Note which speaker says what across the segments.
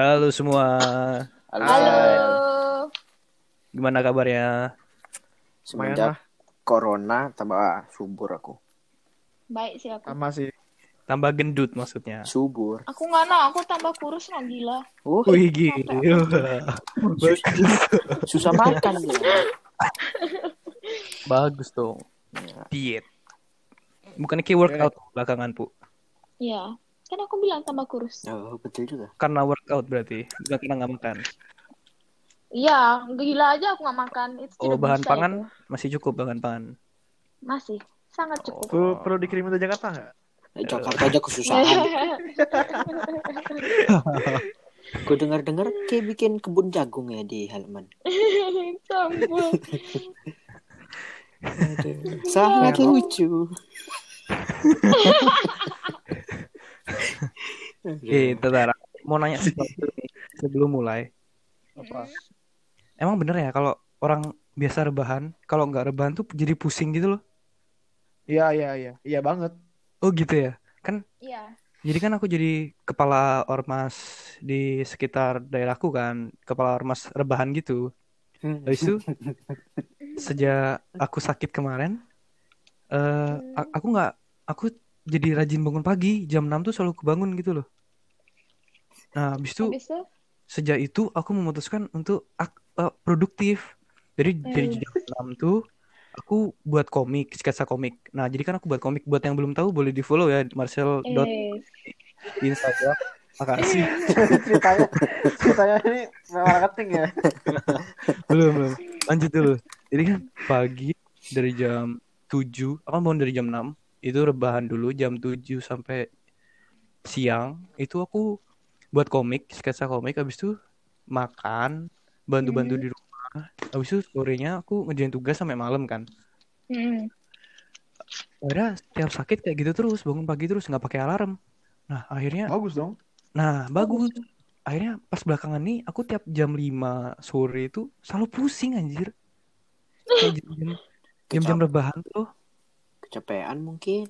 Speaker 1: Halo semua,
Speaker 2: Halo.
Speaker 3: Halo.
Speaker 1: gimana kabarnya?
Speaker 2: Semenjak corona tambah subur aku.
Speaker 3: Baik sih aku.
Speaker 4: sama sih
Speaker 1: Tambah gendut maksudnya.
Speaker 2: Subur.
Speaker 3: Aku nggak nah, aku tambah kurus nggak gila.
Speaker 2: Uh,
Speaker 1: Wih gila.
Speaker 2: sus- susah makan ya.
Speaker 1: Bagus dong.
Speaker 2: Ya.
Speaker 1: Diet. Bukannya kayak workout belakangan, Bu.
Speaker 3: Iya. Kan aku bilang tambah kurus.
Speaker 2: Oh, betul juga.
Speaker 1: Karena workout berarti. Bukan karena nggak makan.
Speaker 3: Iya, gila aja aku nggak makan. Itu
Speaker 1: Oh, bahan pangan
Speaker 3: itu.
Speaker 1: masih cukup bahan pangan.
Speaker 3: Masih. Sangat cukup.
Speaker 4: perlu perlu dikirim ke Jakarta nggak
Speaker 2: Eh, Jakarta aja kesusahan. Gue dengar-dengar kayak bikin kebun jagung ya di halaman.
Speaker 3: Campur.
Speaker 2: Sangat lucu.
Speaker 1: Eh, bentar. Mau nanya sesuatu nih sebelum mulai.
Speaker 4: apa
Speaker 1: Emang bener ya kalau orang biasa rebahan, kalau nggak rebahan tuh jadi pusing gitu loh?
Speaker 4: iya iya iya iya banget
Speaker 1: Oh gitu ya? Kan
Speaker 3: Iya.
Speaker 1: Jadi kan aku jadi kepala ormas di sekitar daerahku kan, kepala ormas rebahan gitu. Habis itu sejak aku sakit kemarin, eh a- aku nggak, aku jadi rajin bangun pagi, jam 6 tuh selalu kebangun gitu loh. Nah, habis itu
Speaker 3: Habis itu
Speaker 1: sejak itu aku memutuskan untuk ak- eh, produktif. Jadi dari
Speaker 3: Hmm.
Speaker 1: jam 6 tuh aku buat komik, sketsa komik. Nah, jadi kan aku buat komik. Buat yang belum tahu boleh di follow ya, Marcel dot di Instagram. Makasih.
Speaker 4: ceritanya ceritanya ini marketing ya
Speaker 1: belum belum lanjut dulu jadi kan pagi dari jam 7 apa bangun dari jam 6 itu rebahan dulu jam 7 sampai siang. Itu aku buat komik sketsa komik. Habis itu makan bantu-bantu
Speaker 3: Mhm.
Speaker 1: di rumah. Habis itu sorenya aku ngerjain tugas sampai malam kan.
Speaker 3: Hmm.
Speaker 1: akhirnya setiap sakit kayak gitu terus bangun pagi terus nggak pakai alarm. Nah akhirnya
Speaker 4: bagus dong.
Speaker 1: Nah bagus. Akhirnya pas belakangan nih aku tiap jam 5 sore itu selalu pusing anjir. Kayak jam-jam jam-jam
Speaker 2: Kecap-
Speaker 1: rebahan tuh
Speaker 2: Kecapean mungkin.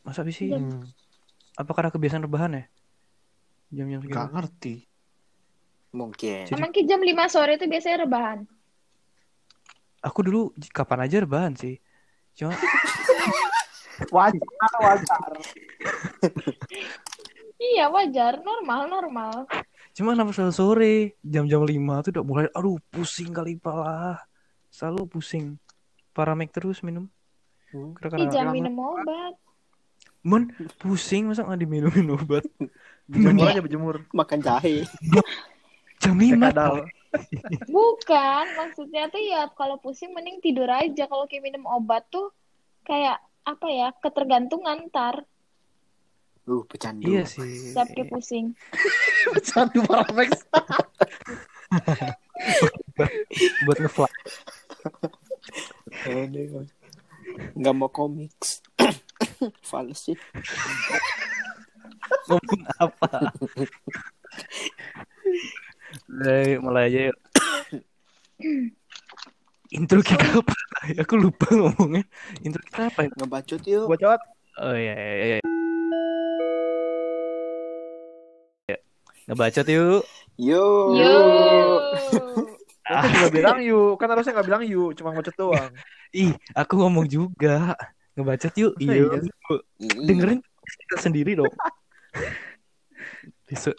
Speaker 1: masa sih?
Speaker 4: Hmm,
Speaker 1: apa karena kebiasaan rebahan ya? Jam-jam segitu
Speaker 4: nggak ngerti.
Speaker 2: Mungkin.
Speaker 1: Jadi-
Speaker 3: Emang ki jam 5 sore itu biasanya rebahan.
Speaker 1: aku dulu kapan aja rebahan sih. Cuma
Speaker 4: wajar wajar.
Speaker 3: Iya, wajar, normal, normal.
Speaker 1: cuma kenapa selalu sore? Jam-jam 5 tuh udah mulai aduh pusing kali pala. Selalu pusing paramek terus minum
Speaker 2: Hmm.
Speaker 1: Karena
Speaker 3: jangan minum obat.
Speaker 1: Mon pusing masa nggak diminumin obat
Speaker 4: berjemur aja berjemur.
Speaker 2: Makan jahe.
Speaker 1: jam 5
Speaker 4: kadal
Speaker 3: Bukan, maksudnya tuh ya kalau pusing mending tidur aja. Kalau kayak minum obat tuh kayak apa ya, ketergantungan ntar.
Speaker 2: Uh, pecandu.
Speaker 1: iya sih
Speaker 3: Setiap kayak pusing.
Speaker 4: candu paramex
Speaker 1: buat ngefly
Speaker 2: Aduh. Nggak mau komiks. Fals sih.
Speaker 1: ngomong apa Mulai, mulai aja yuk. Intro kita apa? Aku lupa ngomongnya. Intro kita apa?
Speaker 2: Ngebacot yuk.
Speaker 4: bocot
Speaker 1: Oh iya iya iya. Ya. Ngebacot yuk.
Speaker 2: Yuk.
Speaker 3: Yuk.
Speaker 4: Aku juga bilang yuk kan harusnya nggak bilang yuk cuma ngocet doang
Speaker 1: Ih, aku ngomong juga. Ngebacot yuk. Iya.
Speaker 4: iya?
Speaker 1: Dengerin kita sendiri dong. Besok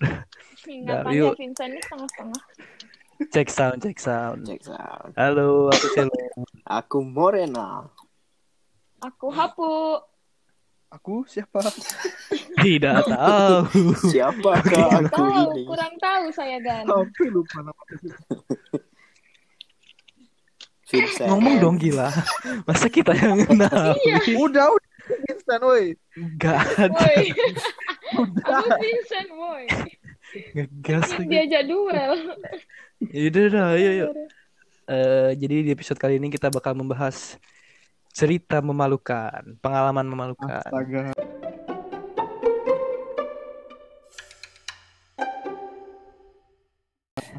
Speaker 3: Ingatannya
Speaker 1: Yuk.
Speaker 3: Vincent ini setengah-setengah.
Speaker 1: cek sound, cek sound.
Speaker 2: Check sound.
Speaker 1: Halo, aku Celo.
Speaker 2: Aku Morena.
Speaker 3: Aku hapu.
Speaker 4: aku siapa
Speaker 1: Tidak tahu.
Speaker 2: Siapakah aku
Speaker 3: tahu,
Speaker 2: ini?
Speaker 3: kurang tahu saya Gan.
Speaker 4: apa lupa nama
Speaker 2: Vincent.
Speaker 1: Ngomong dong gila. Masa kita yang kenal?
Speaker 3: Iya,
Speaker 4: udah udah instan woi
Speaker 1: Gak ada.
Speaker 3: woi. Aku Vincent, woi.
Speaker 1: Ngegas
Speaker 3: Yang
Speaker 1: lagi.
Speaker 3: diajak duel.
Speaker 1: Yaudah, udah, ayo, yuk. Eh, jadi di episode kali ini kita bakal membahas cerita memalukan, pengalaman memalukan.
Speaker 4: astaga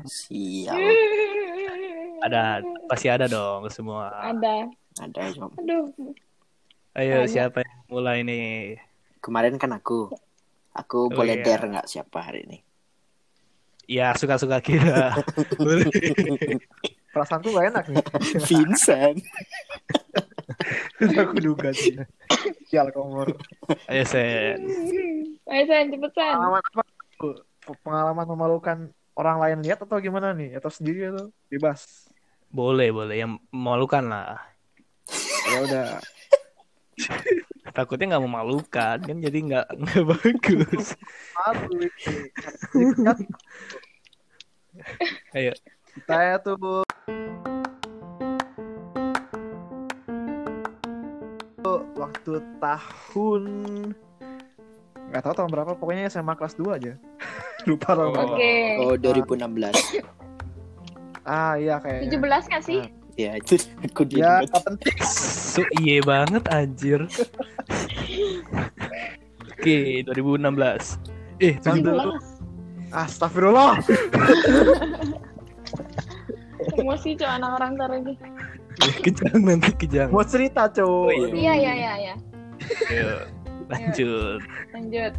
Speaker 2: Siap.
Speaker 1: Ada, pasti ada dong semua.
Speaker 3: Ada.
Speaker 2: Ada Jom.
Speaker 3: Aduh.
Speaker 1: Ayo
Speaker 3: Ada.
Speaker 1: siapa yang mulai nih?
Speaker 2: Kemarin kan aku. Aku
Speaker 1: Oh,
Speaker 2: boleh
Speaker 1: iya.
Speaker 2: dare nggak siapa hari ini?
Speaker 1: Ya suka-suka kita.
Speaker 4: Perasaanku gak enak nih.
Speaker 2: Vincent.
Speaker 4: Aku duga sih. Sial komor.
Speaker 1: Ayo Sen.
Speaker 3: Ayo Sen, cepetan.
Speaker 4: Pengalaman apa? Pengalaman memalukan orang lain lihat atau gimana nih? Atau sendiri atau bebas?
Speaker 1: Boleh boleh yang memalukan lah.
Speaker 4: Ya udah.
Speaker 1: Takutnya nggak memalukan kan jadi nggak nggak bagus. Ayo.
Speaker 4: Saya tuh waktu tahun nggak tahu tahun berapa pokoknya SMA kelas 2 aja lupa tahun berapa
Speaker 3: Oke.
Speaker 2: Oh 2016.
Speaker 4: Ah iya kayaknya
Speaker 3: 17 nggak sih?
Speaker 2: Ya itu aku
Speaker 4: ya
Speaker 2: diingat.
Speaker 4: nggak penting
Speaker 1: So iye banget anjir. Oke, 2016. Eh, tahun dulu.
Speaker 3: 17.
Speaker 4: astagfirullah
Speaker 3: Emosi cowok anak orang ntar lagi.
Speaker 1: Kejang nanti kejang.
Speaker 4: mau cerita
Speaker 1: Oh,
Speaker 4: cow
Speaker 1: iya.
Speaker 3: Iya, iya, iya, iya.
Speaker 1: Ayo, lanjut.
Speaker 3: Lanjut.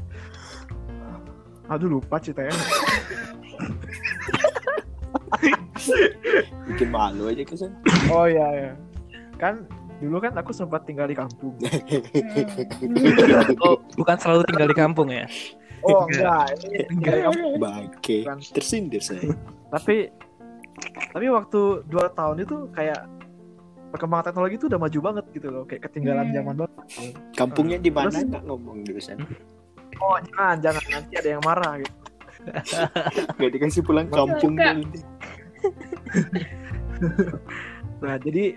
Speaker 4: aduh lupa ceritanya
Speaker 2: Bikin malu aja kesan.
Speaker 4: oh iya ya kan dulu kan aku sempat tinggal di kampung.
Speaker 1: Oh, bukan selalu tinggal di kampung ya?
Speaker 4: oh enggak ini tinggal di kampung
Speaker 2: Bangke. Tersindir saya.
Speaker 4: tapi tapi waktu dua tahun itu kayak perkembangan teknologi itu udah maju banget gitu loh kayak ketinggalan
Speaker 3: Hmm.
Speaker 4: zaman banget
Speaker 2: Kampungnya di mana
Speaker 4: Terus?
Speaker 2: nggak ngomong dulu san.
Speaker 4: oh jangan jangan nanti ada yang marah gitu
Speaker 2: Gak dikasih pulang kampung nanti.
Speaker 4: nah jadi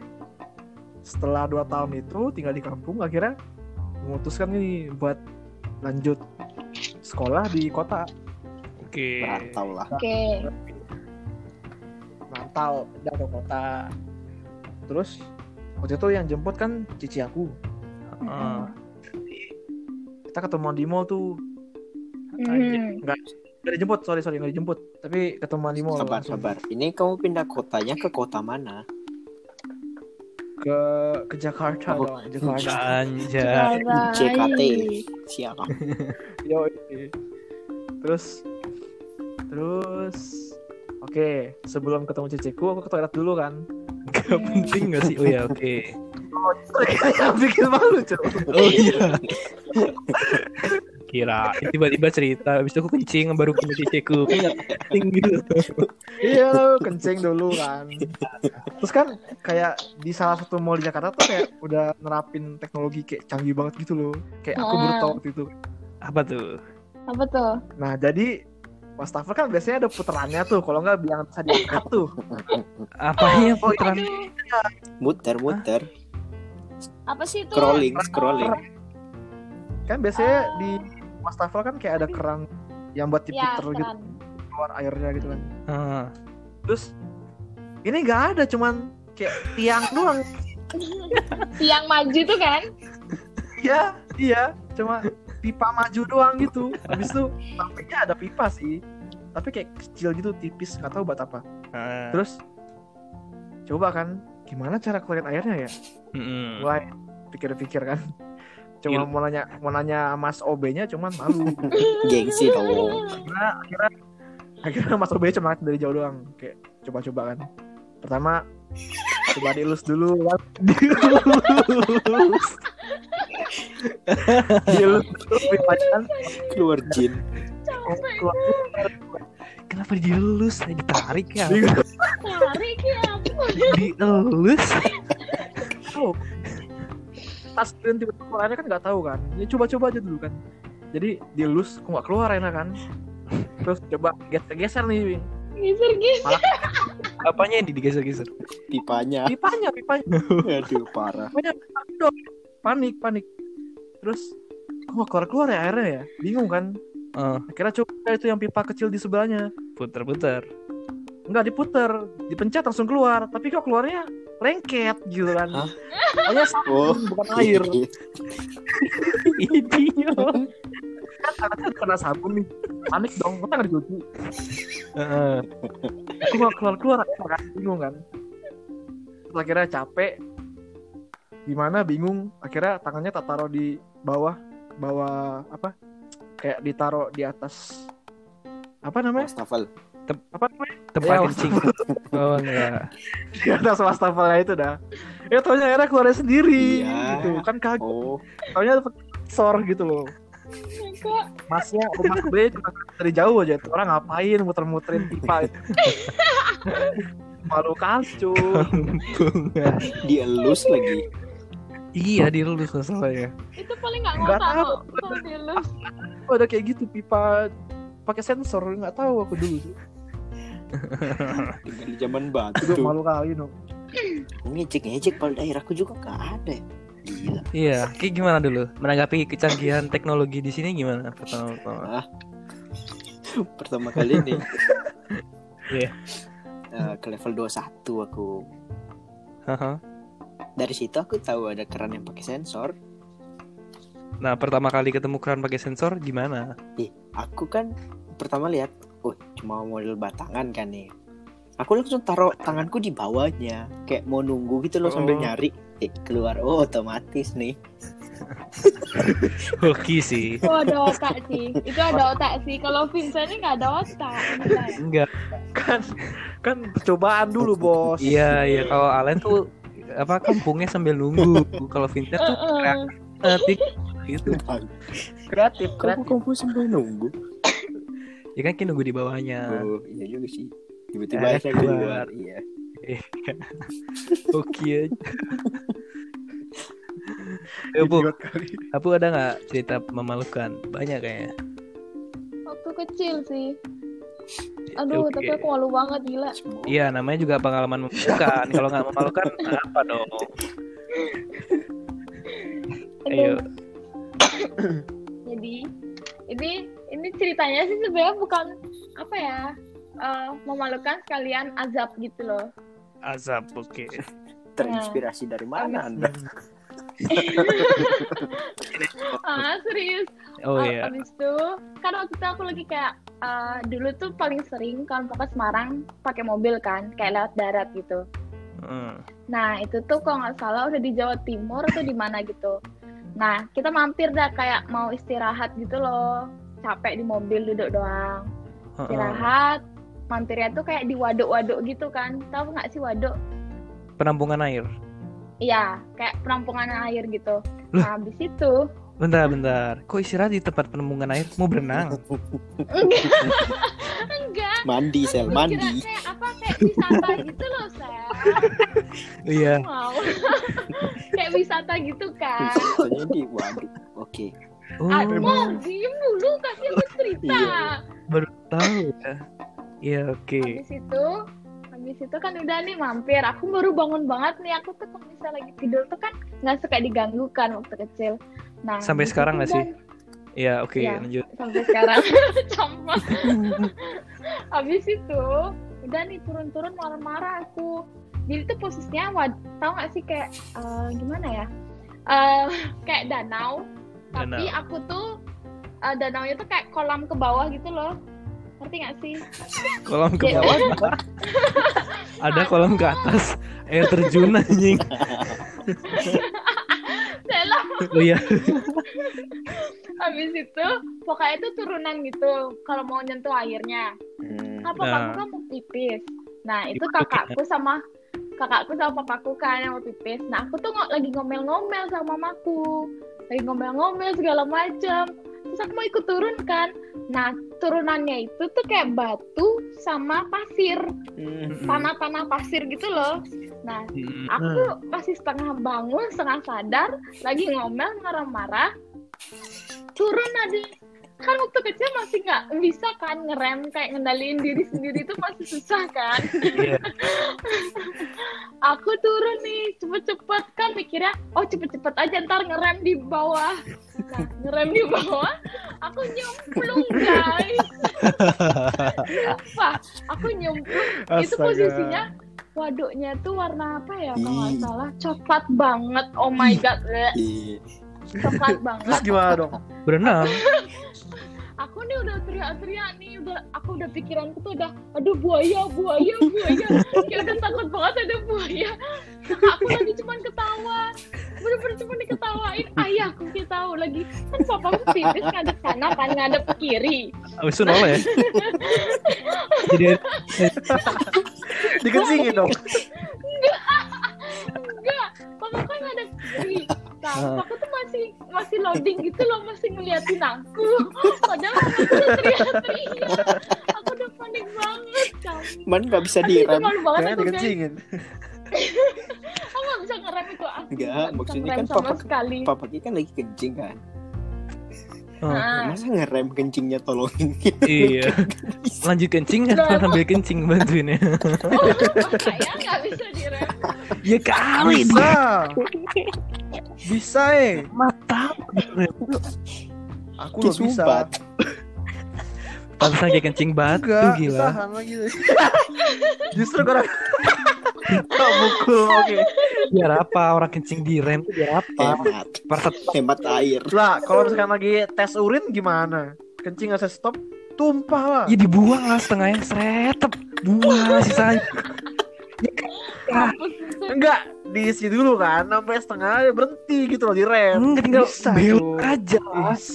Speaker 4: setelah dua tahun itu tinggal di kampung akhirnya memutuskan nih buat lanjut sekolah di kota
Speaker 1: Oke.
Speaker 2: Merantau lah.
Speaker 3: Oke.
Speaker 4: rantau pindah ke kota terus waktu itu yang jemput kan cici aku
Speaker 1: Ah,
Speaker 4: kita ketemuan di mall tuh
Speaker 3: Hmm.
Speaker 4: Nggak dijemput sorry sorry nggak dijemput tapi ketemuan di mall
Speaker 2: Sabar
Speaker 4: langsung.
Speaker 2: sabar. Ini kamu pindah kotanya ke kota mana?
Speaker 4: ke ke Jakarta
Speaker 2: Oh,
Speaker 4: dong Jakarta
Speaker 1: Anjay.
Speaker 2: JKT. Siapa?
Speaker 4: Yo, terus terus oke sebelum ketemu ciciku aku ke toilet dulu kan
Speaker 1: Gak penting gak sih? Oh ya, oke.
Speaker 4: yang bikin malu cuy
Speaker 1: Oh iya. Kira tiba-tiba cerita habis itu aku kencing baru punya ceceku. Kan gak penting gitu.
Speaker 4: Iya lo kencing dulu kan. Terus kan kayak di salah satu mall di Jakarta tuh kayak udah nerapin teknologi kayak canggih banget gitu loh. Kayak aku baru tahu waktu itu.
Speaker 1: Apa tuh?
Speaker 3: Apa tuh?
Speaker 4: nah jadi wastafel kan biasanya ada puterannya tuh. Kalau nggak bilang bisa diangkat tuh.
Speaker 1: Apanya putaran
Speaker 2: Muter muter.
Speaker 3: Apa sih itu?
Speaker 2: Scrolling scrolling.
Speaker 4: kan biasanya
Speaker 3: Ah.
Speaker 4: Wastafel kan kayak ada keran yang buat
Speaker 3: Ya,
Speaker 4: diputer gitu
Speaker 3: keren.
Speaker 4: keluar airnya gitu kan.
Speaker 1: Ah,
Speaker 4: terus ini nggak ada cuman kayak tiang doang.
Speaker 3: Yang maju tuh kan?
Speaker 4: iya iya cuma pipa maju doang gitu. Habis itu sampingnya ada pipa sih. Tapi kayak kecil gitu tipis nggak tahu buat apa.
Speaker 1: Ah,
Speaker 4: terus coba kan gimana cara keluarin airnya ya?
Speaker 1: Mm-mm.
Speaker 4: mulai pikir-pikir kan cuma mau nanya mau nanya mas OB-nya cuman malu.
Speaker 2: Gengsi dong.
Speaker 4: akhirnya akhirnya akhirnya mas OB cuma ngeliat dari jauh doang. Kayak coba-coba kan. Pertama coba dielus dulu. Kan dielus dulu pipanya kan
Speaker 2: Keluar jin.
Speaker 4: keluar
Speaker 1: kenapa dielus? Ditarik ya.
Speaker 3: Tarik ya
Speaker 1: dielus
Speaker 4: tas dan tiba-tiba keluarnya kan nggak tahu kan? Ya coba-coba aja dulu kan. Jadi dielus kok nggak keluar enak kan? Terus coba geser-geser nih
Speaker 3: Geser-geser.
Speaker 1: apanya yang digeser-geser?
Speaker 2: Pipanya.
Speaker 4: pipanya pipanya.
Speaker 2: Aduh parah.
Speaker 4: panik panik. Terus kok nggak keluar keluar ya airnya ya? Bingung kan?
Speaker 1: Ah,
Speaker 4: akhirnya coba itu yang pipa kecil di sebelahnya.
Speaker 1: Puter-puter.
Speaker 4: Nggak diputer dipencet langsung keluar. Tapi kok keluarnya lengket kan
Speaker 2: Hah?
Speaker 4: Pokoknya sabun,
Speaker 2: Oh.
Speaker 4: bukan air.
Speaker 1: Idiot.
Speaker 4: Kan tangannya kena sabun nih. Panik dong kok nggak dicuci
Speaker 1: Heeh.
Speaker 4: aku nggak keluar keluar. Kan bingung kan? Terus akhirnya capek. Gimana? Bingung. Akhirnya tangannya tak taruh di bawah. Bawah apa? Kayak ditaruh di atas. Apa namanya?
Speaker 2: Wastafel.
Speaker 4: Apa namanya?
Speaker 1: Tempat
Speaker 4: Ya,
Speaker 1: kencing. Oh enggak.
Speaker 4: Di atas wastafelnya itu dah. Ya taunya akhirnya keluar sendiri
Speaker 2: Iya.
Speaker 4: gitu. Kan kaget.
Speaker 2: Oh,
Speaker 4: Taunya sor gitu loh. Masnya rumah B cuma dari jauh aja tuh orang ngapain muter-muterin pipa itu. Malu kali cuy.
Speaker 2: dielus lagi.
Speaker 1: iya dilulus masalahnya.
Speaker 3: itu paling nggak
Speaker 4: Nggak
Speaker 3: ngotak
Speaker 4: tahu.
Speaker 3: kok kalau dilus.
Speaker 4: Oh, ada kayak gitu pipa pakai sensor nggak tahu aku dulu
Speaker 2: di zaman
Speaker 4: Itu
Speaker 2: batu.
Speaker 4: malu kali no.
Speaker 2: Ngejek-ngejek kalau daerahku juga gak ada. Gila.
Speaker 1: Iya, Ki gimana dulu? Menanggapi kecanggihan teknologi di sini gimana? Pertama-tama.
Speaker 2: Pertama kali nih.
Speaker 1: Iya.
Speaker 2: Eh, ke level 21 aku.
Speaker 1: Haha.
Speaker 2: Dari situ aku tahu ada keran yang pakai sensor.
Speaker 1: Nah, pertama kali ketemu keran pakai sensor gimana?
Speaker 2: Ih, aku kan pertama lihat, oh cuma model batangan kan nih. Aku langsung taruh tanganku di bawahnya, kayak mau nunggu gitu loh sambil
Speaker 4: Oh.
Speaker 2: nyari. Eh, keluar, oh otomatis nih.
Speaker 1: Hoki sih.
Speaker 3: Itu ada otak sih. Itu ada otak sih. Kalau Vincent ini nggak ada otak.
Speaker 1: Enggak.
Speaker 4: Kan kan percobaan dulu bos.
Speaker 1: Iya, iya kalau Alen tuh apa kampungnya sambil nunggu. Kalau Vincent tuh kreatif gitu.
Speaker 4: Kreatif,
Speaker 2: Kamu
Speaker 4: kreatif.
Speaker 2: kamu sambil nunggu.
Speaker 1: Ya kan Ki nunggu di bawahnya.
Speaker 2: Oh, iya juga sih. Tiba-tiba
Speaker 1: Eh,
Speaker 2: saya
Speaker 1: keluar.
Speaker 2: keluar. Iya.
Speaker 1: Hoki aja. Ayo, Bu. Apu ada nggak cerita memalukan? Banyak kayaknya.
Speaker 3: Waktu kecil sih. Aduh,
Speaker 1: Oke.
Speaker 3: tapi aku malu banget gila.
Speaker 1: Iya, namanya juga pengalaman memalukan. Kalau nggak memalukan, apa dong? Ayo.
Speaker 3: Jadi ini ini ceritanya sih sebenarnya bukan apa ya eh, memalukan sekalian azab gitu loh.
Speaker 1: Azab, oke.
Speaker 2: Terinspirasi dari mana Anda?
Speaker 3: Ah serius.
Speaker 1: Oh
Speaker 3: Ah,
Speaker 1: iya.
Speaker 3: Abis itu kan waktu itu aku lagi kayak eh, dulu tuh paling sering kalau mau ke Semarang pakai mobil kan kayak lewat darat gitu.
Speaker 1: Hmm.
Speaker 3: Nah itu tuh kalau nggak salah udah di Jawa Timur atau di mana gitu. Nah kita mampir dah kayak mau istirahat gitu loh. Capek di mobil duduk doang. Istirahat. Mampirnya tuh kayak di waduk-waduk gitu kan. Tahu nggak sih waduk?
Speaker 1: Penampungan air.
Speaker 3: Iya, kayak penampungan air gitu.
Speaker 1: Loh.
Speaker 3: Nah, habis itu
Speaker 1: Bentar, bentar. Kok istirahat di tempat penampungan air? Mau berenang?
Speaker 3: enggak, enggak.
Speaker 2: Mandi, Sel, mandi.
Speaker 3: Kira kayak apa kayak wisata gitu loh, Sel.
Speaker 1: Iya.
Speaker 3: Mau. kayak wisata gitu kan.
Speaker 2: Soalnya di waduh. Oke.
Speaker 1: Oh,
Speaker 3: mau diem dulu kasih aku cerita.
Speaker 2: Iya.
Speaker 1: baru tahu ya. Iya, oke.
Speaker 3: Habis itu habis itu kan udah nih mampir. Aku baru bangun banget nih. Aku tuh kalau misalnya lagi tidur tuh kan nggak suka diganggu kan waktu kecil. Nah,
Speaker 1: Sampai sekarang nggak sih? Iya, oke,
Speaker 3: Iya.
Speaker 1: lanjut.
Speaker 3: sampai sekarang campak habis itu udah nih turun-turun marah-marah aku jadi tuh posisinya wad tau gak sih kayak eh, gimana ya Eh, kayak danau tapi
Speaker 1: Danau.
Speaker 3: aku tuh eh, danaunya tuh kayak kolam ke bawah gitu loh ngerti gak sih
Speaker 1: Kolam ke
Speaker 3: Ya,
Speaker 1: bawah. Ada kolam ke atas. Air terjun anjing.
Speaker 3: Salah.
Speaker 1: Oh iya.
Speaker 3: habis itu pokoknya itu turunan gitu kalau mau nyentuh airnya
Speaker 2: Hmm.
Speaker 3: apa papaku
Speaker 1: Nah.
Speaker 3: kan mau pipis nah itu
Speaker 1: Gimana
Speaker 3: kakakku sama kakakku sama papaku kan yang mau pipis nah aku tuh lagi ngomel-ngomel sama mamaku lagi ngomel-ngomel segala macam. Terus aku mau ikut turun kan. Nah turunannya itu tuh kayak batu sama pasir.
Speaker 2: Hmm.
Speaker 3: tanah-tanah pasir gitu loh. Nah
Speaker 1: Hmm.
Speaker 3: aku masih setengah bangun setengah sadar lagi ngomel marah-marah. Turun aja kan waktu kecil masih nggak bisa kan ngerem kayak ngendaliin diri sendiri itu masih susah kan?
Speaker 1: Iya.
Speaker 3: aku turun nih cepet-cepet kan mikirnya oh cepet-cepet aja ntar ngerem di bawah. Nah ngerem di bawah aku nyemplung guys. Apa aku nyemplung. Itu posisinya waduknya tuh warna apa ya kalau nggak salah? Coklat banget. Oh my god coklat
Speaker 4: Terus
Speaker 3: banget
Speaker 4: gimana dong?
Speaker 1: Berenang.
Speaker 3: aku nih udah teriak-teriak nih udah aku udah pikiranku tuh udah aduh buaya buaya buaya kayak udah takut banget ada buaya aku lagi cuman ketawa bener-bener cuma diketawain ayahku kita tahu lagi kan papaku pipis ngadep kanan kan ngadep kiri
Speaker 1: Abis itu noleh ya. Jadi
Speaker 4: Dikencingin dong.
Speaker 3: enggak papa kan ngadep kiri nah aku tuh masih masih loading gitu loh masih ngeliatin aku. Padahal aku udah teriak-teriak. Aku udah panik banget kamu
Speaker 2: Man nggak bisa direm.
Speaker 3: malu banget aku guys.
Speaker 4: dikencingin.
Speaker 3: aku gak bisa ngerem itu aku
Speaker 2: Enggak,
Speaker 3: nggak bisa
Speaker 2: maksudnya kan
Speaker 3: sama
Speaker 2: papa-
Speaker 3: sekali
Speaker 2: Papa kan lagi kencing kan.
Speaker 1: Oh,
Speaker 3: Nah,
Speaker 2: Masa ngerem kencingnya tolongin
Speaker 1: iya. Lanjut kencing kan sambil kencing bantuin ya.
Speaker 3: oh, makanya nggak bisa direm
Speaker 1: Ya kali
Speaker 4: Bisa. Bisa eh.
Speaker 1: mata.
Speaker 4: Aku loh bisa.
Speaker 1: Pantesan kayak kencing batu
Speaker 4: Enggak,
Speaker 1: gila.
Speaker 4: tahan lagi. Justru karena Tak mukul oke.
Speaker 1: Biar apa orang kencing di rem tuh biar apa?
Speaker 2: Hemat.
Speaker 1: Perset
Speaker 2: Hemat air.
Speaker 4: Lah, kalau misalkan lagi tes urin gimana? Kencing nggak saya stop, tumpah lah.
Speaker 1: ya dibuang lah setengahnya seret buang sisanya.
Speaker 3: Mampus.
Speaker 4: Enggak, diisi dulu kan, sampai setengah berhenti gitu loh di rem.
Speaker 1: Enggak tinggal
Speaker 4: tuh.
Speaker 1: aja.
Speaker 4: Is,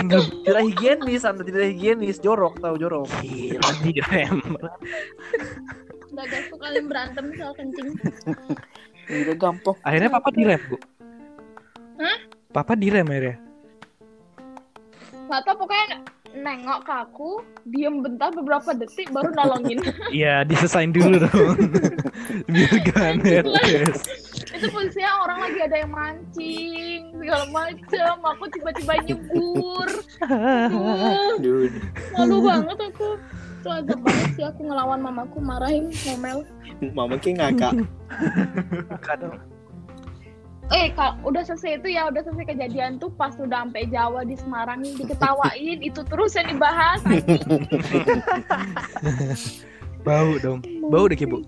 Speaker 1: Tinggal
Speaker 4: Tidak higienis, anda tidak higienis, jorok tahu jorok.
Speaker 1: gila di rem.
Speaker 3: tuh kalian berantem soal kencing
Speaker 2: Udah gampang.
Speaker 1: Akhirnya papa di rem, Bu.
Speaker 3: Hah?
Speaker 1: Papa di rem akhirnya.
Speaker 3: nggak tau pokoknya nengok ke aku diem bentar beberapa detik baru nolongin
Speaker 1: Iya, disesain dulu dong. Biar gak netes.
Speaker 3: itu posisinya orang lagi ada yang mancing segala macem aku tiba-tiba nyebur
Speaker 2: Dude.
Speaker 3: malu banget aku itu agak banget sih aku ngelawan mamaku marahin ngomel
Speaker 2: Mama Ki ngakak.
Speaker 1: Kadang
Speaker 3: eh kalau udah selesai itu ya udah selesai kejadian tuh pas udah sampai Jawa di Semarang diketawain itu terus yang dibahas
Speaker 1: bau dong. Bau deh, Bu.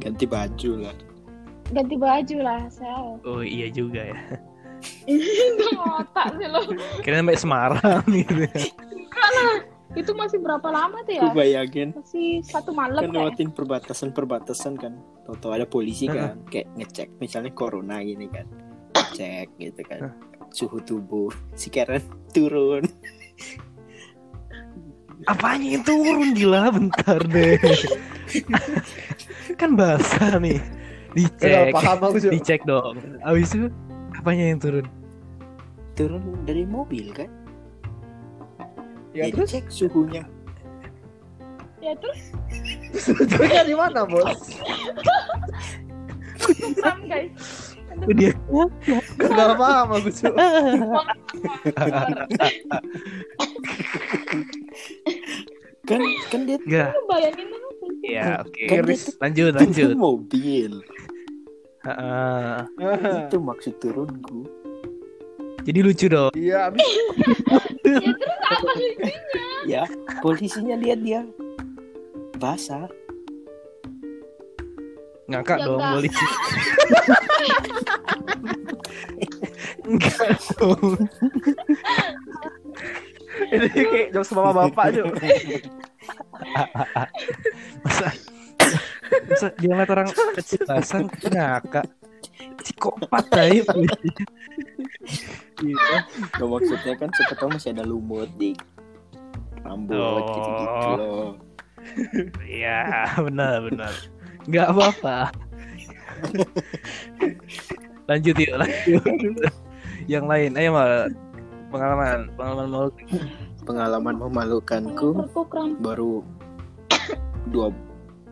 Speaker 2: Ganti baju lah.
Speaker 3: ganti baju lah sel
Speaker 1: Oh iya juga ya.
Speaker 3: itu otak sih lo
Speaker 1: Kira sampai Semarang gitu. ya.
Speaker 3: Itu masih berapa lama tuh ya
Speaker 2: Aku bayangin
Speaker 3: masih satu malam
Speaker 2: kan lewatin perbatasan-perbatasan kan. Toto ada polisi kan, kayak ngecek misalnya corona gini kan. Cek gitu kan. Suhu tubuh si Karen turun.
Speaker 1: Apanya yang turun gila bentar deh. kan basah nih. Dicek.
Speaker 4: paham aku sih.
Speaker 1: Dicek dong. Abis itu apanya yang turun?
Speaker 2: Turun dari mobil kan.
Speaker 4: Ya terus
Speaker 2: cek suhunya.
Speaker 3: ya terus
Speaker 4: sebetulnya di mana, Bos?
Speaker 3: kram guys
Speaker 1: dia
Speaker 4: Gak paham aku sih.
Speaker 2: Kan kan dia.
Speaker 3: Lu bayangin tuh.
Speaker 1: Ya, oke.
Speaker 2: Kan dia
Speaker 4: Iris.
Speaker 1: Lanjut, lanjut.
Speaker 2: mobil.
Speaker 1: Heeh.
Speaker 2: Itu maksud turunku.
Speaker 1: Jadi lucu dong.
Speaker 4: Iya, abis
Speaker 3: ya terus apa lucunya
Speaker 2: Ya, polisinya lihat dia basah.
Speaker 1: Ngangkat
Speaker 3: Ya
Speaker 1: dong
Speaker 3: enggak.
Speaker 1: polisi. Enggak dong.
Speaker 4: ini kayak jokes sama bapak aja.
Speaker 1: Masa Masa dia ngeliat orang kecil basah ngakak. Psikopat aja polisi. Gitu.
Speaker 2: Nah, maksudnya kan siapa tahu masih ada lumut di rambut
Speaker 1: Oh.
Speaker 2: gitu-gitu loh.
Speaker 1: Iya, benar benar. Enggak apa-apa. lanjut yuk, lanjut. Yang lain, ayo mal pengalaman, pengalaman mau
Speaker 2: Pengalaman memalukanku baru dua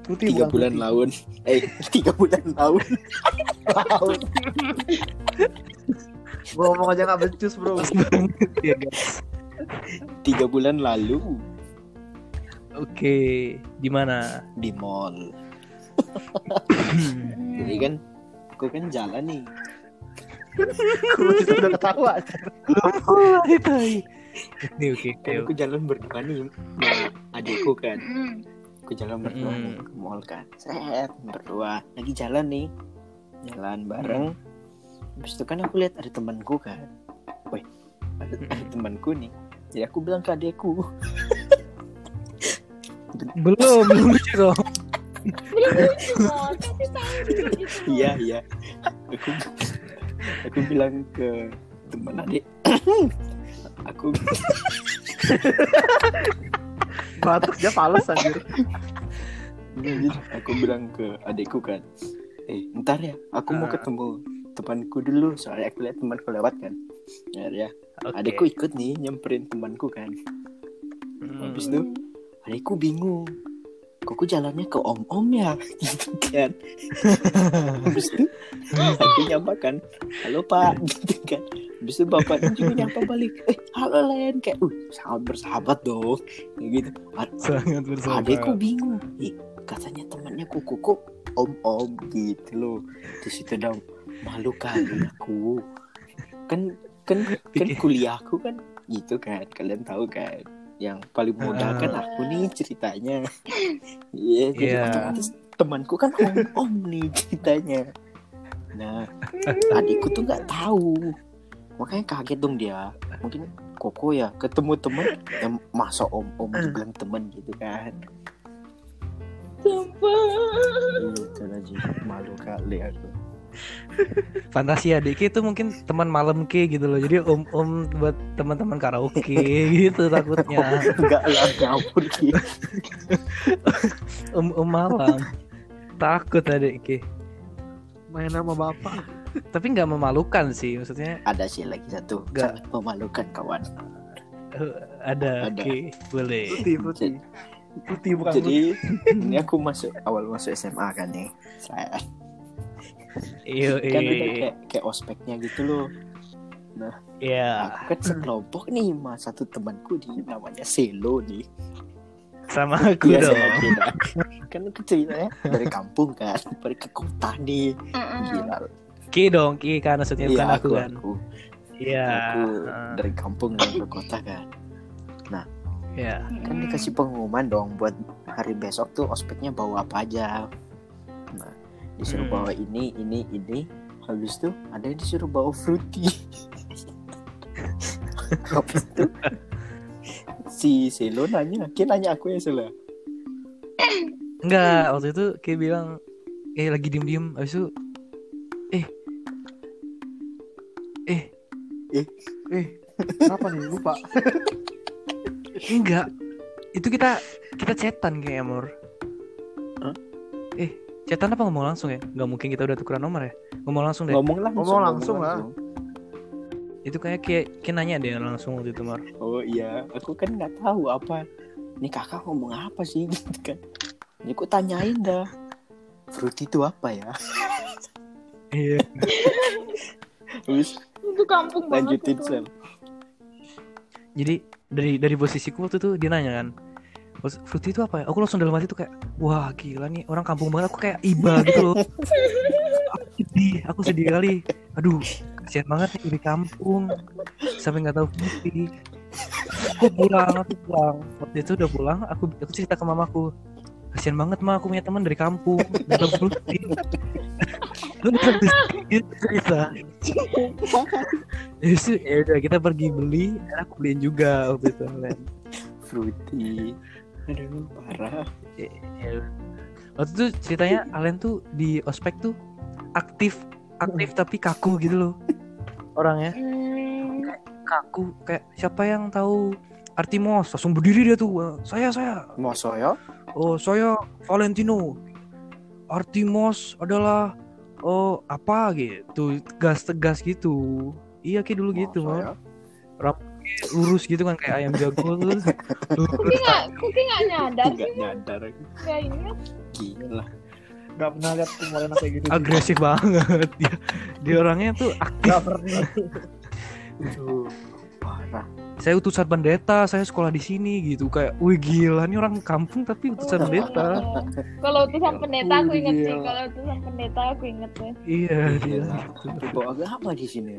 Speaker 4: Putih
Speaker 2: tiga bulan
Speaker 4: putih.
Speaker 2: laun eh tiga bulan laun
Speaker 4: Gua ngomong aja gak becus, Bro.
Speaker 1: ya guys.
Speaker 2: tiga bulan lalu
Speaker 1: Oke, di mana?
Speaker 2: di mall jadi kan aku kan jalan nih
Speaker 4: itu udah ketawa.
Speaker 1: Oh, itu. Oke, oke,
Speaker 2: kan aku jalan berdua nih adikku kan aku jalan berdua
Speaker 1: Mm.
Speaker 2: ke mall kan set berdua lagi jalan nih jalan bareng habis itu kan aku lihat ada temanku kan wih ada, ada temanku nih Jadi aku bilang ke adekku,
Speaker 1: Belum, belum lucu dong.
Speaker 3: belum lucu
Speaker 2: iya iya. Aku aku bilang ke teman adik, aku
Speaker 4: Batuk dia fals anjir.
Speaker 2: aku bilang ke adikku kan, eh ntar ya, aku mau
Speaker 1: Ah.
Speaker 2: ketemu temanku dulu soalnya aku lihat temanku lewat kan. Ya, ya.
Speaker 1: Oke.
Speaker 2: adikku ikut nih nyamperin temanku kan.
Speaker 1: Hmm.
Speaker 2: Habis itu adikku bingung. Kok aku jalannya ke om-om ya gitu kan. Habis itu aku nyapa kan. Halo Pak gitu kan. Habis itu bapaknya juga nyapa balik. Eh halo Len kayak uh sangat bersahabat dong. Kayak gitu. Ad-
Speaker 1: Sangat bersahabat.
Speaker 2: adikku bingung. Ih, katanya temannya kuku kok om-om gitu loh. Di situ dong malu kali aku. Kan kan kan kuliahku kan gitu kan. Kalian tahu kan. Yang paling muda kan aku nih ceritanya. Iya, jadi
Speaker 1: Iya.
Speaker 2: otomatis temanku kan om-om nih ceritanya. Nah, adikku tuh nggak tahu. Makanya kaget dong dia. Mungkin Koko ya ketemu temen yang masa om-om dibilang temen gitu kan.
Speaker 3: sumpah
Speaker 2: Itu aja malu kali aku.
Speaker 1: Fantasi adik itu mungkin teman malam ke gitu loh. Jadi om-om buat teman-teman karaoke gitu takutnya.
Speaker 2: Enggak lah ngapur gitu.
Speaker 1: Om-om malam. Takut adik ke.
Speaker 4: Main sama bapak.
Speaker 1: Tapi nggak memalukan sih maksudnya
Speaker 2: Ada sih lagi satu
Speaker 1: Nggak.
Speaker 2: sangat memalukan kawan.
Speaker 1: eh, ada,
Speaker 2: Ada.
Speaker 1: oke boleh.
Speaker 4: Putih, putih. Putih bukan putih.
Speaker 2: Jadi ini aku masuk awal masuk SMA kan nih. Saya
Speaker 1: Iyo,
Speaker 2: kan udah kayak kayak ospeknya gitu loh.
Speaker 1: Ya,
Speaker 2: Aku kan sekelompok nih sama satu temanku di namanya Selo nih.
Speaker 1: sama aku
Speaker 2: Iya,
Speaker 1: dong.
Speaker 2: sama kita. Kan aku ceritanya dari kampung kan, pergi ke kota nih. Gila.
Speaker 1: Ki dong, Ki kan maksudnya bukan
Speaker 2: Iya,
Speaker 1: aku kan.
Speaker 2: aku.
Speaker 1: Iya.
Speaker 2: Aku
Speaker 1: ah,
Speaker 2: dari kampung nih ke kota kan.
Speaker 1: Iya.
Speaker 2: Kan dikasih pengumuman dong buat hari besok tuh ospeknya bawa apa aja. Nah, disuruh
Speaker 1: Hmm.
Speaker 2: bawa ini, ini, ini. Habis itu ada yang disuruh bawa fruity. Habis itu si Selo nanya, kira nanya aku ya Selo.
Speaker 1: Enggak, waktu itu Ki bilang eh lagi diem-diem habis itu eh eh
Speaker 4: Eh, kenapa nih? Lupa.
Speaker 1: enggak. Itu kita kita chatan kayak.
Speaker 2: Hah?
Speaker 1: Eh, chatan apa ngomong langsung ya? Nggak mungkin kita udah tukeran nomor ya? Ngomong langsung deh.
Speaker 2: Ngomong langsung.
Speaker 4: Ngomong langsung lah.
Speaker 1: Itu kayak kayak kayak nanya deh langsung waktu itu Mur.
Speaker 2: Oh iya, aku kan nggak tahu apa. Ini kakak ngomong apa sih gitu kan? Ini aku tanyain dah. Fruity itu apa ya?
Speaker 1: Iya.
Speaker 2: Terus
Speaker 3: itu kampung banget
Speaker 2: lanjutin sel.
Speaker 1: Jadi dari dari posisiku waktu itu dia nanya kan "Bos, Fruity itu apa ya? Aku langsung dalam hati tuh kayak Wah gila nih orang kampung banget. Aku kayak iba gitu loh. Aku sedih Aku sedih kali. Aduh kasihan banget nih di kampung. Sampai gak tahu Fruity. Aku pulang Aku pulang. Waktu itu udah pulang Aku aku cerita ke mamaku Kasihan banget mah aku punya teman dari kampung. Gak tahu Fruity. Lu bisa cerita? Terus ya udah kita pergi beli, aku beliin juga waktu itu.
Speaker 2: Fruity. Aduh, parah.
Speaker 1: Ya. Waktu itu ceritanya Alen tuh di ospek tuh aktif, aktif tapi kaku gitu loh. Orangnya.
Speaker 3: Hmm,
Speaker 1: kaku kayak siapa yang tahu Artimos langsung berdiri dia tuh. "Wah, saya saya.
Speaker 2: Moso ya?
Speaker 1: oh saya Valentino. Artimos adalah oh apa gitu tegas tegas gitu. Iya kayak dulu gitu
Speaker 2: Moso
Speaker 1: mah
Speaker 2: ya?
Speaker 1: Lurus gitu kan kayak ayam jago lurus
Speaker 3: Kuki nggak, Kuki nggak nyadar sih,
Speaker 2: Nggak nyadar.
Speaker 3: nggak ingat.
Speaker 2: Gila.
Speaker 4: Gak pernah lihat kemarin kayak gitu.
Speaker 1: agresif banget dia dia orangnya tuh aktif
Speaker 4: Gak pernah.
Speaker 2: Aduh, parah.
Speaker 1: saya utusan pendeta saya sekolah di sini gitu kayak wih gila nih orang kampung tapi utusan pendeta
Speaker 3: Kalau utusan pendeta aku inget sih. Kalau utusan pendeta aku inget sih.
Speaker 1: iya dia.
Speaker 2: Bawa agama di sini.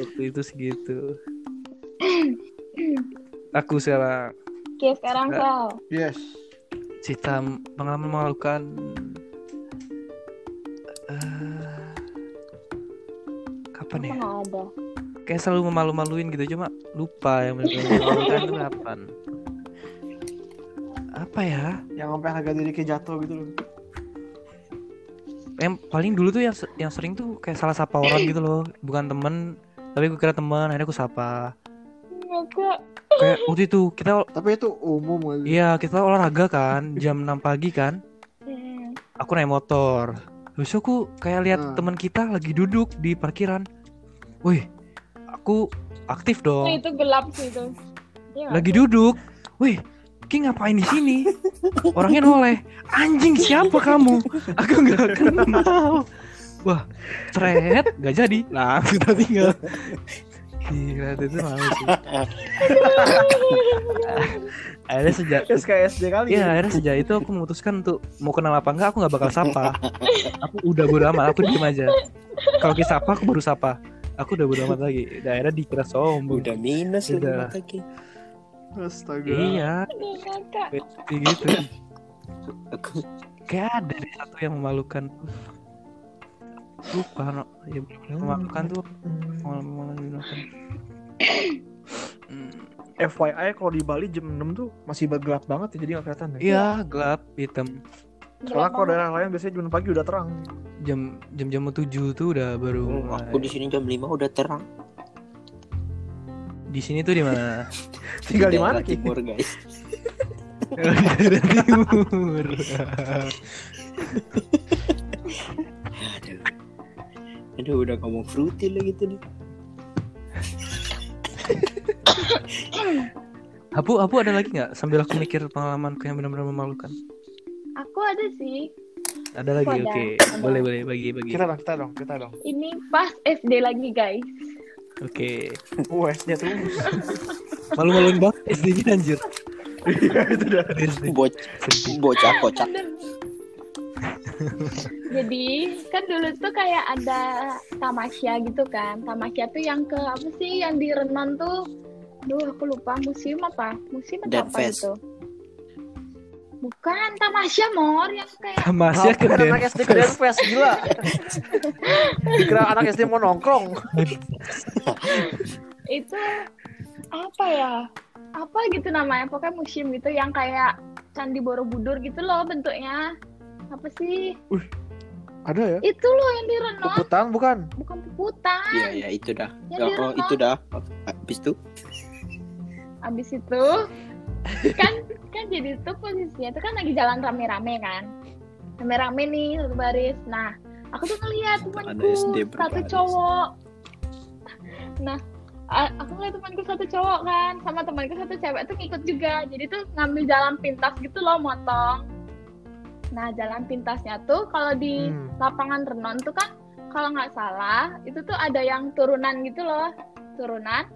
Speaker 1: Waktu itu segitu aku sekarang
Speaker 3: Oke sekarang
Speaker 1: Nggak.
Speaker 3: Sal.
Speaker 4: Yes.
Speaker 1: cerita pengalaman memalukan Eh, kap- apa nih?
Speaker 3: Apa nggak ada?
Speaker 1: Kayak selalu memalu-maluin gitu cuma lupa yang memalukan itu kapan. Apa ya?
Speaker 4: Yang sampai harga diri kayak jatuh gitu loh.
Speaker 1: Yang paling dulu tuh yang yang sering tuh kayak salah sapa orang gitu loh, bukan temen tapi gue kira teman akhirnya gue sapa. Kayak waktu itu kita
Speaker 4: Tapi itu umum kali.
Speaker 1: iya kita olahraga kan jam 6 pagi kan.
Speaker 3: Hmm.
Speaker 1: aku naik motor. Terus aku kayak lihat
Speaker 4: Hmm.
Speaker 1: teman kita lagi duduk di parkiran. Wih aku aktif
Speaker 3: Oh,
Speaker 1: dong
Speaker 3: itu gelap sih itu. Iya.
Speaker 1: Lagi duduk. Wih Ki ngapain di sini? Orangnya noleh. Anjing siapa kamu? Aku nggak kenal wah seret nggak jadi langsung kita tinggal Gila itu malu sih akhirnya sejak
Speaker 4: SKSD kali.
Speaker 1: Iya, akhirnya sejak itu aku memutuskan untuk mau kenal apa enggak aku nggak bakal sapa. Aku udah bodo amat, aku diem aja. Kalau kita sapa aku baru sapa. Aku udah bodo amat lagi. Akhirnya dikira sombong.
Speaker 2: Udah minus lagi
Speaker 1: Udah.
Speaker 2: Ki.
Speaker 4: Astaga.
Speaker 1: Iya, kayak gitu.
Speaker 2: Aku
Speaker 1: Kayak ada satu yang memalukan. Lupa, no. ya memalukan tuh. Memalukan. Hmm,
Speaker 4: FYI kalau di Bali jam 6 tuh masih gelap banget ya jadi nggak kelihatan ya.
Speaker 1: Iya, gelap, hitam.
Speaker 4: Soalnya kalau daerah lain biasanya jam 6 pagi udah terang.
Speaker 1: Jam jam jam tujuh tuh udah baru.
Speaker 2: Oh,
Speaker 1: mulai.
Speaker 2: aku di sini jam 5 udah terang.
Speaker 1: Di sini tuh di mana?
Speaker 4: Tinggal di mana Ki?
Speaker 2: Timur, guys.
Speaker 1: Timur.
Speaker 2: Aduh. Udah ngomong fruity lagi tuh nih.
Speaker 1: Apu, Apu ada lagi nggak? Sambil aku mikir pengalamanku yang benar-benar memalukan.
Speaker 3: Aku ada sih.
Speaker 1: Ada lagi, oke.
Speaker 3: ada.
Speaker 1: Boleh, boleh, bagi, bagi.
Speaker 4: Kita dong, kita dong, kita dong.
Speaker 3: Ini pas SD lagi guys.
Speaker 1: Oke.
Speaker 4: Wah, SD tuh.
Speaker 1: Malu-maluin banget SD-nya anjir.
Speaker 4: Iya, itu dah.
Speaker 1: SD.
Speaker 2: Boc
Speaker 1: Sedih.
Speaker 2: bocah kocak.
Speaker 3: Jadi kan dulu tuh kayak ada tamasya gitu kan. Tamasya tuh yang ke apa sih yang di Renon tuh? Duh aku lupa museum apa? Museum atau
Speaker 2: Dead
Speaker 3: apa
Speaker 2: Fest.
Speaker 3: itu? Bukan tamasya mor yang kayak
Speaker 1: Tamasya ke
Speaker 4: Ngapain anak SD ke Denfest gila. Dikira anak SD mau nongkrong.
Speaker 3: itu apa ya? Apa gitu namanya? Pokoknya museum gitu yang kayak Candi Borobudur gitu loh bentuknya. Apa sih?
Speaker 4: Ada ya?
Speaker 3: Itu loh yang di Renon,
Speaker 4: Puputan bukan?
Speaker 3: bukan puputan.
Speaker 2: Iya, ya itu dah.
Speaker 3: Yang di
Speaker 2: Oh, itu dah. Habis itu
Speaker 3: Abis itu kan kan jadi tuh posisinya tuh kan lagi jalan rame-rame kan rame-rame nih satu baris nah aku tuh ngeliat temanku satu cowok nah a- aku ngeliat temanku satu cowok kan sama temanku satu cewek tuh ngikut juga jadi tuh ngambil jalan pintas gitu loh motong nah jalan pintasnya tuh kalau di
Speaker 4: Hmm.
Speaker 3: lapangan renon tuh kan kalau nggak salah itu tuh ada yang turunan gitu loh turunan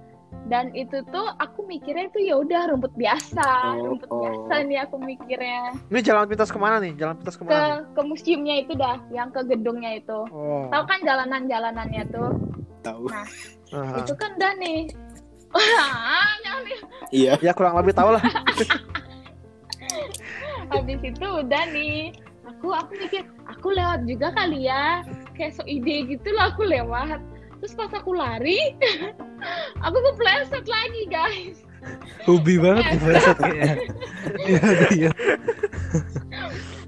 Speaker 3: dan itu tuh aku mikirnya itu ya udah rumput biasa
Speaker 2: Oh,
Speaker 3: rumput
Speaker 2: oh.
Speaker 3: biasa nih aku mikirnya
Speaker 4: Ini jalan pintas ke mana nih? Jalan pintas
Speaker 3: ke
Speaker 4: ke mana nih?
Speaker 3: ke museumnya itu dah yang ke gedungnya itu
Speaker 4: Oh.
Speaker 3: tahu kan jalanan jalanannya tuh
Speaker 2: tahu.
Speaker 4: Aha.
Speaker 3: itu kan udah nih Wah, nih.
Speaker 2: Iya.
Speaker 4: Ya kurang lebih tahu lah.
Speaker 3: habis itu udah nih aku aku mikir aku lewat juga kali ya kayak so ide gitu loh aku lewat terus pas aku lari aku kepleset lagi guys
Speaker 1: Hobi banget Flash kayaknya. Iya, iya.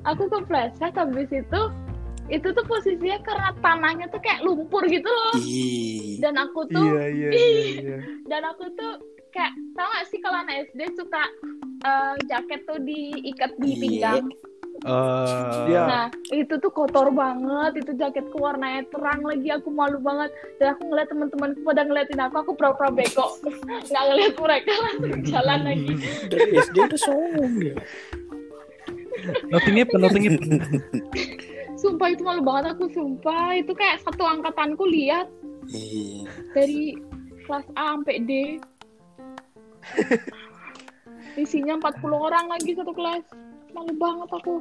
Speaker 3: aku kepleset habis itu itu tuh posisinya karena tanahnya tuh kayak lumpur gitu loh dan aku tuh
Speaker 4: Iya, iya, iya, iya.
Speaker 3: dan aku tuh kayak tau gak sih kalau anak SD suka eh, jaket tuh diikat di
Speaker 2: Iya.
Speaker 3: pinggang
Speaker 1: Eh,
Speaker 4: Iya.
Speaker 3: nah itu tuh kotor banget itu jaketku warnanya terang lagi aku malu banget dan aku ngeliat teman-temanku pada ngeliatin aku aku pura-pura bego nggak ngeliat mereka langsung jalan lagi
Speaker 2: Dari SD udah sombong dia.
Speaker 1: Notingnya apa?
Speaker 3: sumpah itu malu banget aku sumpah itu kayak satu angkatanku lihat
Speaker 2: Iya.
Speaker 3: dari kelas A sampai D isinya 40 orang lagi satu kelas. Malu banget aku.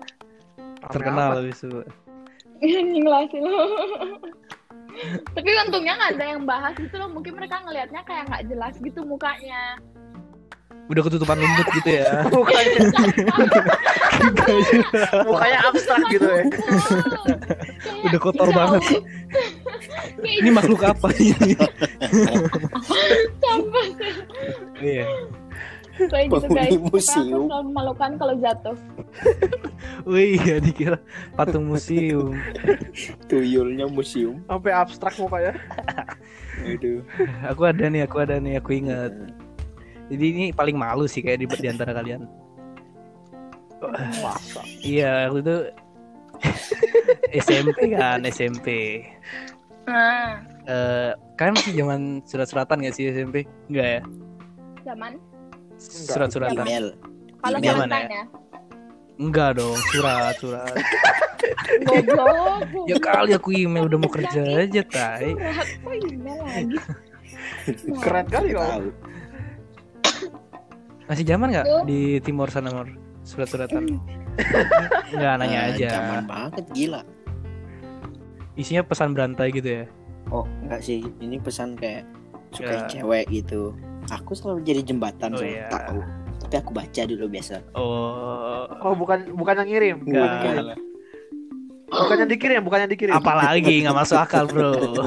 Speaker 1: Terkenal habis itu.
Speaker 3: ngelasin. Tapi untungnya nggak ada yang bahas gitu loh. Mungkin mereka ngelihatnya kayak nggak jelas gitu mukanya.
Speaker 1: Udah ketutupan lumut gitu ya.
Speaker 4: Mukanya, mukanya abstrak gitu ya.
Speaker 1: Udah kotor banget. Ini makhluk apa ini?
Speaker 3: Sampai
Speaker 1: iya
Speaker 3: kayak gitu
Speaker 2: Penghuni
Speaker 3: guys.
Speaker 2: Museum.
Speaker 3: Aku selalu memalukan kalau jatuh.
Speaker 1: Wih, ya dikira patung museum.
Speaker 2: Tuyulnya museum.
Speaker 4: Sampai abstrak muka ya.
Speaker 2: Aduh.
Speaker 1: Aku ada nih, aku ada nih, aku ingat. Jadi ini paling malu sih kayak di, di antara kalian.
Speaker 4: Masa.
Speaker 1: Iya, waktu itu SMP kan, SMP.
Speaker 3: Nah,
Speaker 1: Eh, kalian masih zaman surat-suratan gak sih SMP? Enggak ya?
Speaker 3: Zaman
Speaker 1: Surat-suratan.
Speaker 2: Email.
Speaker 3: kalau
Speaker 1: Email mana ya?
Speaker 3: ya.
Speaker 1: Enggak dong, surat, surat.
Speaker 3: Goblok.
Speaker 1: Ya kali aku email udah mau kerja aja, tai.
Speaker 3: Surat kok email lagi.
Speaker 4: Keren kali kau.
Speaker 1: Masih zaman nggak di timur sana, Mor? Surat-suratan. Enggak, nanya
Speaker 2: Ah,
Speaker 1: aja.
Speaker 2: Zaman banget gila.
Speaker 1: Isinya pesan berantai gitu ya.
Speaker 2: Oh, enggak sih. Ini pesan kayak suka
Speaker 1: Ya.
Speaker 2: cewek gitu. Aku selalu jadi jembatan
Speaker 1: Oh,
Speaker 2: so,
Speaker 1: iya.
Speaker 2: tahu. Tapi aku baca dulu biasa.
Speaker 1: Oh,
Speaker 4: Oh bukan bukan yang ngirim. Bukan yang ngirim. Bukan yang dikirim, bukan yang dikirim.
Speaker 1: Apalagi nggak masuk akal, Bro.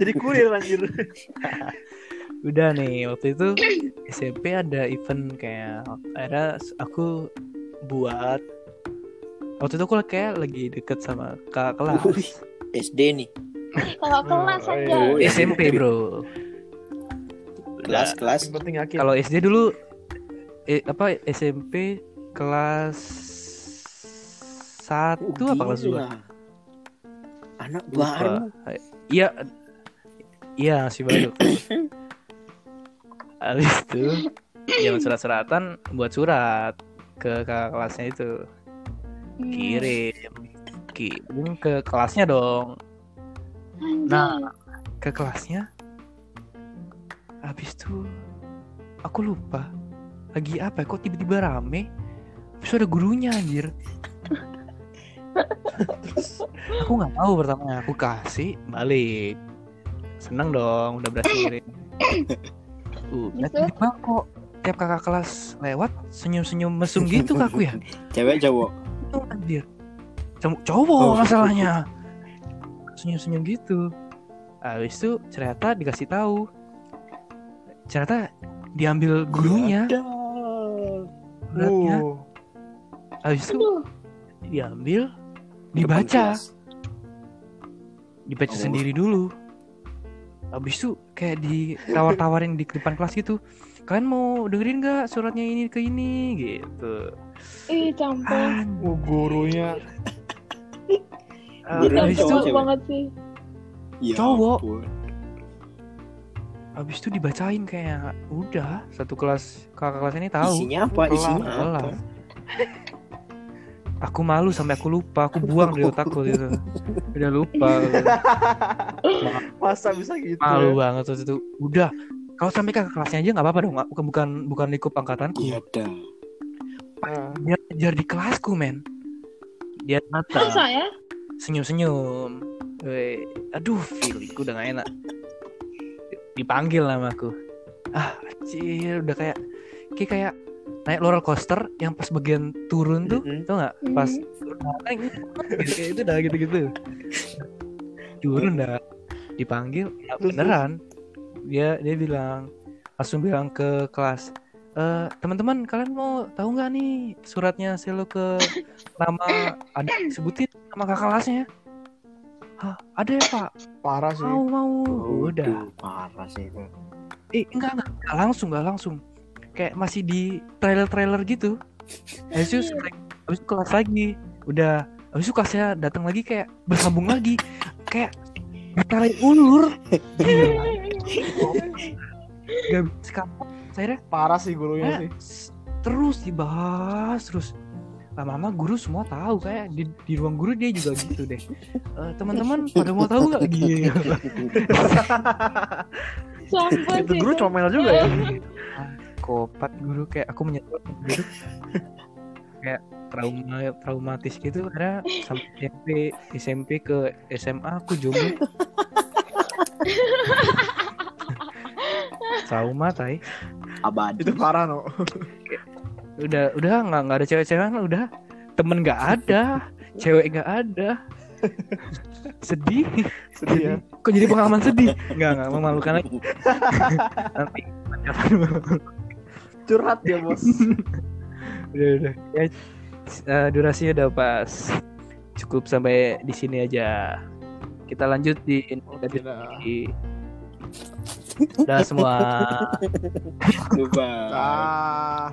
Speaker 4: Jadi kurir anjir.
Speaker 1: Udah nih, waktu itu SMP ada event kayak ada aku buat waktu itu aku kayak lagi deket sama kakak kelas
Speaker 2: Wih. SD nih.
Speaker 3: Kalau kelas
Speaker 4: Oh,
Speaker 3: aja.
Speaker 2: iya.
Speaker 1: SMP bro.
Speaker 2: Kelas-kelas.
Speaker 4: Yang penting yakin.
Speaker 1: kalau SD dulu eh, apa SMP kelas satu apa kelas dua.
Speaker 2: Anak
Speaker 1: Lupa.
Speaker 2: baru.
Speaker 1: iya iya masih baru habis itu zaman surat-suratan buat surat ke kakak kelasnya itu
Speaker 3: Hmm.
Speaker 1: kirim kirim ke kelasnya dong Nah, ke kelasnya. Habis itu aku lupa lagi apa ya, kok tiba-tiba rame. Itu ada gurunya anjir. Terus aku nggak tahu pertamanya aku kasih balik. Seneng dong udah berhasil ngirim. Udah
Speaker 3: Gitu?
Speaker 1: tiba kok tiap kakak kelas lewat senyum-senyum mesum gitu ke aku ya.
Speaker 2: Cewek cowok.
Speaker 1: Anjir. Cowok cowok
Speaker 2: Oh.
Speaker 1: masalahnya. Senyum-senyum gitu. Habis itu ternyata dikasih tahu. Ternyata diambil gurunya suratnya.
Speaker 4: Uh,
Speaker 1: Habis itu
Speaker 3: Aduh,
Speaker 1: diambil, dibaca, dibaca
Speaker 2: Oh.
Speaker 1: sendiri dulu. Habis itu kayak ditawar-tawarin di depan kelas gitu. Kalian mau dengerin nggak suratnya ini ke ini gitu.
Speaker 3: ih campur.
Speaker 1: An-
Speaker 4: uh,
Speaker 1: eh, habis itu
Speaker 2: cowok
Speaker 3: Campur
Speaker 2: cewek?
Speaker 3: banget sih.
Speaker 2: Ya
Speaker 1: Cowok.
Speaker 2: ampun.
Speaker 1: habis itu dibacain kayak udah satu kelas kakak kelas ini tahu.
Speaker 2: Isinya apa?
Speaker 4: Kelas.
Speaker 2: Isinya apa?
Speaker 1: Kelas. Aku malu sampai aku lupa, aku buang dari otakku gitu. Udah lupa.
Speaker 4: masa bisa gitu.
Speaker 1: Malu
Speaker 4: ya?
Speaker 1: banget waktu itu. Udah. Kalau sampai kakak kelasnya aja nggak apa-apa dong. Bukan bukan bukan lingkup angkatanku.
Speaker 2: Iya dah.
Speaker 1: Dia ajar di kelasku, men. Dia mata,
Speaker 3: Masa ya?
Speaker 1: Senyum-senyum. Weh, aduh, feelingku udah gak enak. Dipanggil nama aku. Ah, anjir, udah kayak kayak kayak naik roller coaster yang pas bagian turun tuh,
Speaker 2: Mm-mm.
Speaker 1: tau nggak? Pas
Speaker 3: Hmm.
Speaker 1: turun naik gitu, kayak itu dah gitu-gitu. Turun dah, dipanggil, ya beneran. Dia dia bilang langsung bilang ke kelas, eh teman-teman kalian mau tahu nggak nih suratnya selo ke nama ada sebutin nama kakak kelasnya? Hah, ada ya pak?
Speaker 4: parah sih.
Speaker 1: Mau mau. Udah.
Speaker 2: Waduh, parah sih itu.
Speaker 1: Eh enggak enggak, enggak langsung enggak langsung. Kayak masih di trailer-trailer gitu. Habis itu habis itu kelas lagi. Udah habis itu kelasnya datang lagi kayak bersambung lagi. Kayak tarik ulur. Gak bisa Saya
Speaker 4: Parah sih gurunya sih.
Speaker 1: terus dibahas terus lama-lama guru semua tahu kayak di, di ruang guru dia juga gitu deh Eh, teman-teman pada mau tahu nggak
Speaker 3: Campur
Speaker 4: Itu
Speaker 3: sih.
Speaker 4: guru comel juga ya.
Speaker 1: kopat guru kayak aku menyesal duduk kayak trauma traumatis gitu karena sampai SMP SMP ke SMA aku jomblo trauma tai
Speaker 2: Abadi.
Speaker 4: Itu parah no.
Speaker 1: udah udah nggak nggak ada cewek-cewek udah temen nggak ada cewek nggak ada sedih
Speaker 4: Sedih ya.
Speaker 1: kok jadi pengalaman sedih nggak nggak memalukan lagi nanti
Speaker 4: Curhat ya bos.
Speaker 1: udah udah ya eh, durasinya udah pas cukup sampai di sini aja kita lanjut di
Speaker 4: dah.
Speaker 1: di udah semua
Speaker 2: Lupa.
Speaker 4: Ah.